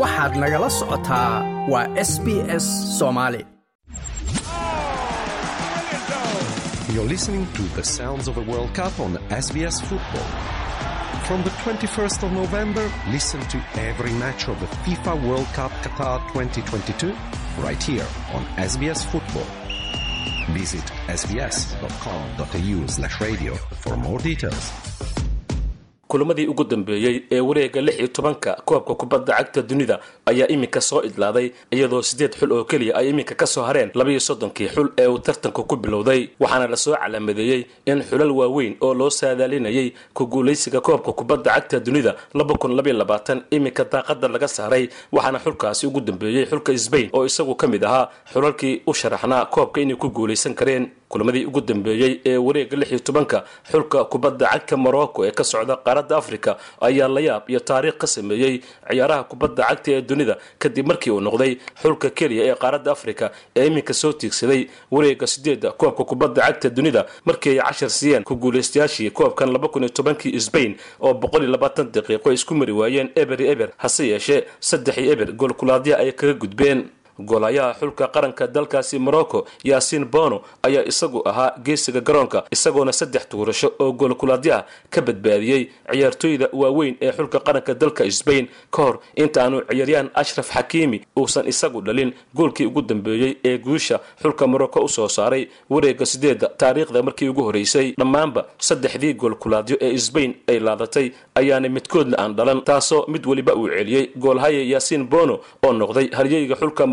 waxaad nagala socotaa waa s b s soomaali You're listening to the sounds of the World Cup on SBS Football. From the 21st of November, listen to every match of the FIFA World Cup Qatar 2022 right here on SBS Football. Visit sbs.com.au slash radio for more details. Kulamadii ugu dambeeyey ee wareega lix iyo tobanka koobka kubadda cagta dunida ayaa iminka soo idlaaday iyadoo siddeed xul oo keliya ay iminka ka soo hareen labaiyo soddonkii xul ee uu tartanku ku bilowday. Waxaana la soo calaamadeeyey in xulal waaweyn oo loo saadaalinayay ku guulaysiga koobka kubadda cagta dunida iminka daaqada laga saaray. Waxaana xulkaasi ugu dambeeyey xulka sbain oo isagu ka mid ahaa xulalkii u sharaxnaa koobka inay ku guulaysan kareen kulamadii ugu dambeeyey ee wareega lix iyo tobanka xulka kubadda cagta morocco ee ka socda qaaradda africa ayaa layaab iyo taariikh ka sameeyey ciyaaraha kubadda cagta ee dunida. Kadib markii uu noqday xulka keliya ee qaaradda africa ee iminka soo tiigsaday wareega sideedda koobka kubadda cagta dunida markii ay cashar siiyeen ku guulaystayaashii koobkan laba kun iyo tobankii sbain oo boqol iyo labaatan daqiiqo isku mari waayeen eber iyo eber hase yeeshee saddex iyo eber goolkulaadya ay kaga gudbeen goolayaha xulka qaranka dalkaasi morocco yaasiin bono ayaa isagu ahaa geesiga garoonka isagoona saddex tuurasho oo goolkulaadyaha ka badbaadiyey ciyaartooyda waaweyn ee xulka qaranka dalka sbain ka hor intaanu ciyaaryahan ashraf xakiimi uusan isagu dhalin goolkii ugu dambeeyey ee guusha xulka morocco u soo saaray wareega sideedda taariikhda markii ugu horeysay dhammaanba saddexdii goolkulaadyo ee sbain ay laadatay ayaana midkoodna aan dhalan taasoo mid weliba uu celiyey goolhaye yaasiin bono oo noqday haryeyga xulka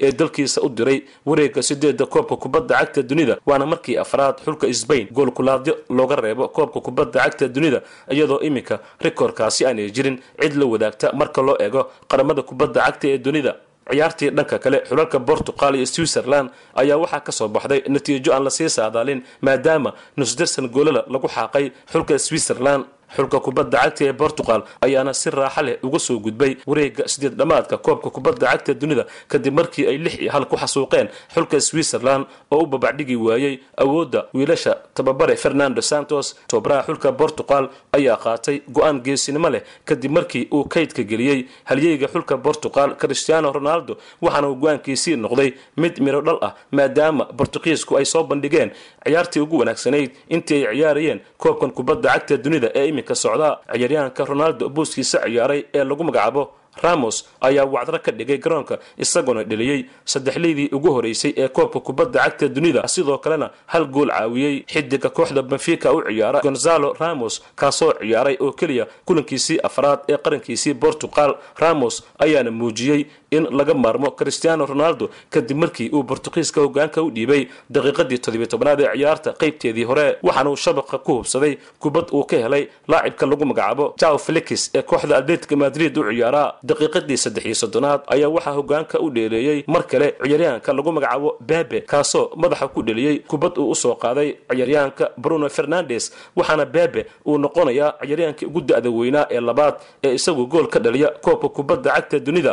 ee dalkiisa u diray wareega sideedda koobka kubadda cagta dunida waana markii afraad xulka sbain goolkulaadyo looga reebo koobka kubadda cagta dunida iyadoo iminka rikoorkaasi aanay jirin cid la wadaagta marka loo eego qaramada kubadda cagta ee dunida. Ciyaartii dhanka kale xulalka bortuqal iyo switzerland ayaa waxaa ka soo baxday natiijo aan la sii saadaalin maadaama nusdersan goolala lagu xaaqay xulka switzerland xulka kubadda cagta ee bortugal ayaana si raaxa leh uga soo gudbay wareega sideed dhammaadka koobka kubadda cagta dunida kadib markii ay lix iyo hal ku xasuuqeen xulka switzerland oo u babacdhigi waayey awoodda wiilasha tababare fernando santos. Tobaraha xulka bortugal ayaa qaatay go'aan geesinimo leh kadib markii uu kaydka geliyey. Halyeyga xulka bortugal cristiano ronaldo waxaana uu go'aankiisii noqday mid miro dhal ah maadaama bortugiisku ay soo bandhigeen ciyaartii ugu wanaagsanayd intii ay ciyaarayeen koobkan kubadda cagta dunida ee iminka socda ciyaaryahanka ronaldo buuskiisa ciyaaray ee lagu magacaabo ramos ayaa wacdaro ka dhigay garoonka isagoona dheliyey saddexleydii ugu horeysay ee koobka kubadda cagta dunida. Sidoo kalena hal gool caawiyey xidiga kooxda benfica u ciyaara gonzalo ramos kaasoo ciyaaray oo keliya kulankiisii afraad ee qarankiisii bortugal ramos ayaana muujiyey in laga maarmo cristiano ronaldo kadib markii uu bortugiiska hogaanka u dhiibay daqiiqadii toddobiy tobnaad ee ciyaarta qaybteedii hore waxaana uu shabaqa ku hubsaday kubad uu ka helay laacibka lagu magacaabo. Jao felix ee kooxda atletica madrid u ciyaara daqiiqadii saddex iyo soddonaad ayaa waxaa hogaanka u dheereeyey mar kale ciyaaryahanka lagu magacaabo bebe kaasoo madaxa ku dheliyey kubad uu u soo qaaday ciyaaryahanka bruno fernandes waxaana bebe uu noqonayaa ciyaaryahankii ugu da-da weynaa ee labaad ee isagu gool ka dhaliya koobka kubadda cagta dunida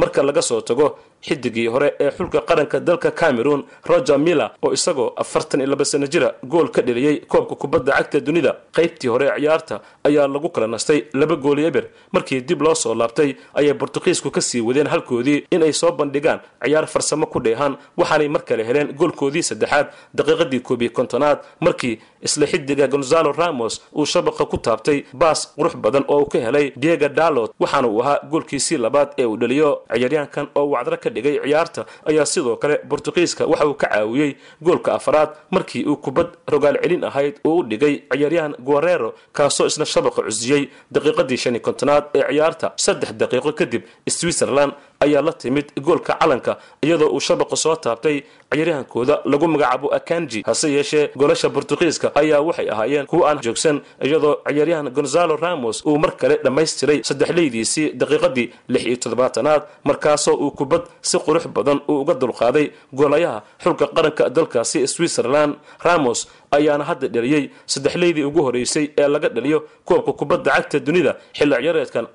marka laga soo tago xidigii hore ee xulka qaranka dalka cameroon roger miller oo isagoo afartan iyo laba sano jira gool ka dheliyey koobka kubadda cagta dunida. Qaybtii hore ee ciyaarta ayaa lagu kala nastay laba gooli eber markii dib loo soo laabtay ayay bortugiisku ka sii wadeen halkoodii inay soo bandhigaan ciyaar farsamo ku dheehan waxaanay mar kale heleen goolkoodii saddexaad daqiiqadii koobiyo kontonaad. Markii isla xidiga gonzalo ramos uu shabaqa ku taabtay baas qurux badan oo uu ka helay diego dalot waxaana uu ahaa goolkiisii labaad ee uu dhaliyo. Ciyaaryahankan oo ka dhigay ciyaarta ayaa sidoo kale bortugiiska waxa uu ka caawiyey goolka afraad markii uu kubad rogaal celin ahayd uu u dhigay ciyaaryahan guerrero kaasoo isna shabaqa cusiyey daqiiqadii shan iyo kontonaad ee ciyaarta. Saddex daqiiqo kadib switzerland ayaa la timid goolka calanka iyadoo uu shabaqa soo taabtay ciyaaryahankooda lagu magacaabo akanji. Hase yeeshee goolasha bortugiiska ayaa waxay ahaayeen kuwa aan joogsan iyadoo ciyaaryahan gonzalo ramos uu mar kale dhammaystiray saddexleydiisii daqiiqadii lix iyo toddobaatanaad markaasoo uu kubad si qurux badan uu uga dulqaaday goolayaha xulka qaranka dalkaasi switzerland. Ramos ayaana hadda dhaliyey saddexleydii ugu horeysay ee laga dhaliyo koobka kubadda cagta dunida xilli ciyaareedkan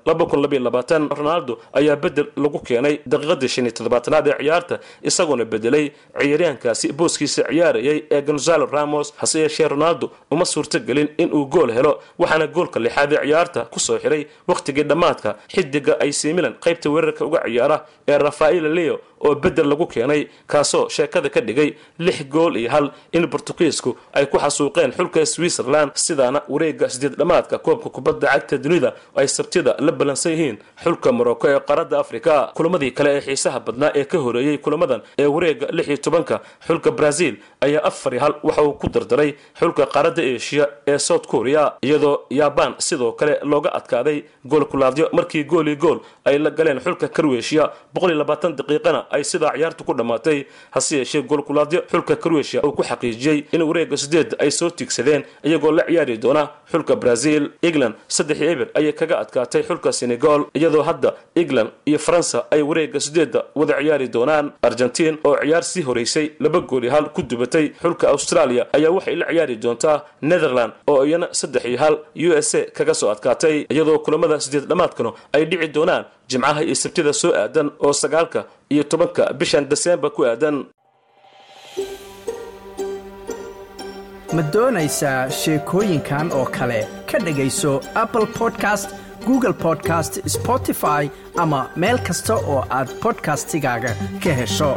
ronaldo ayaa bedel lagu keenay daqiiqadii shan iyo toddobaatanaad ee ciyaarta isagoona bedelay ciyaaryahankaasi. Booskiisa ciyaarayay ee gonzalo ramos hase yeeshee ronaldo uma suurtogelin inuu gool helo waxaana goolka lixaad ee ciyaarta ku soo xiray wakhtigii dhammaadka xidiga ay similan qaybta weerarka uga ciyaara ee rafael leo oo bedel lagu keenay kaasoo sheekada ka dhigay lix gool iyo hal in bortugiisku ay ku xasuuqeen xulka switzerland. Sidaana wareega sideed dhammaadka koobka kubadda cagta dunida ay sabtida la balansan yihiin xulka morocco ee qaaradda afrika kulamadii kale ee xiisaha badnaa ee ka horeeyey kulamadan ee wareega lix iyo tobanka xulka brazil ayaa afar iyo hal waxa uu ku dardaray xulka qaaradda eshiya ee south korea iyadoo yabaan sidoo kale looga adkaaday goolkulaadyo markii gool iyo gool ay la galeen xulka karweshiya daqiiqana ay sidaa ciyaartu ku dhammaatay hase yeeshee goolkulaadyo xulka karweshiya uu ku xaqiijiyey in wareega sideed ay soo tiigsadeen iyagoo la ciyaari doona xulka brazil. England saddex eber ayay kaga adkaatay xulka senegal iyadoo hadda england iyo faransa ay wareega sideedda wada ciyaari doonaan argentiin oo ciyaar sii horeysay laba gool hal ku dubatay. Xulka australia ayaa waxay la ciyaari doontaa netherland oo iyana saddex iyo hal u s a kaga soo adkaatay iyadoo kulamada sideed dhammaadkanu ay dhici doonaan jimcaha iyo sabtida soo aadan oo sagaalka iyo tobanka bishan deseembar ku aadan. Ma doonaysaa sheekooyinkan oo kale? Ka dhegayso apple podcast google podcast spotify ama meel kasta oo aad bodkastigaaga ka hesho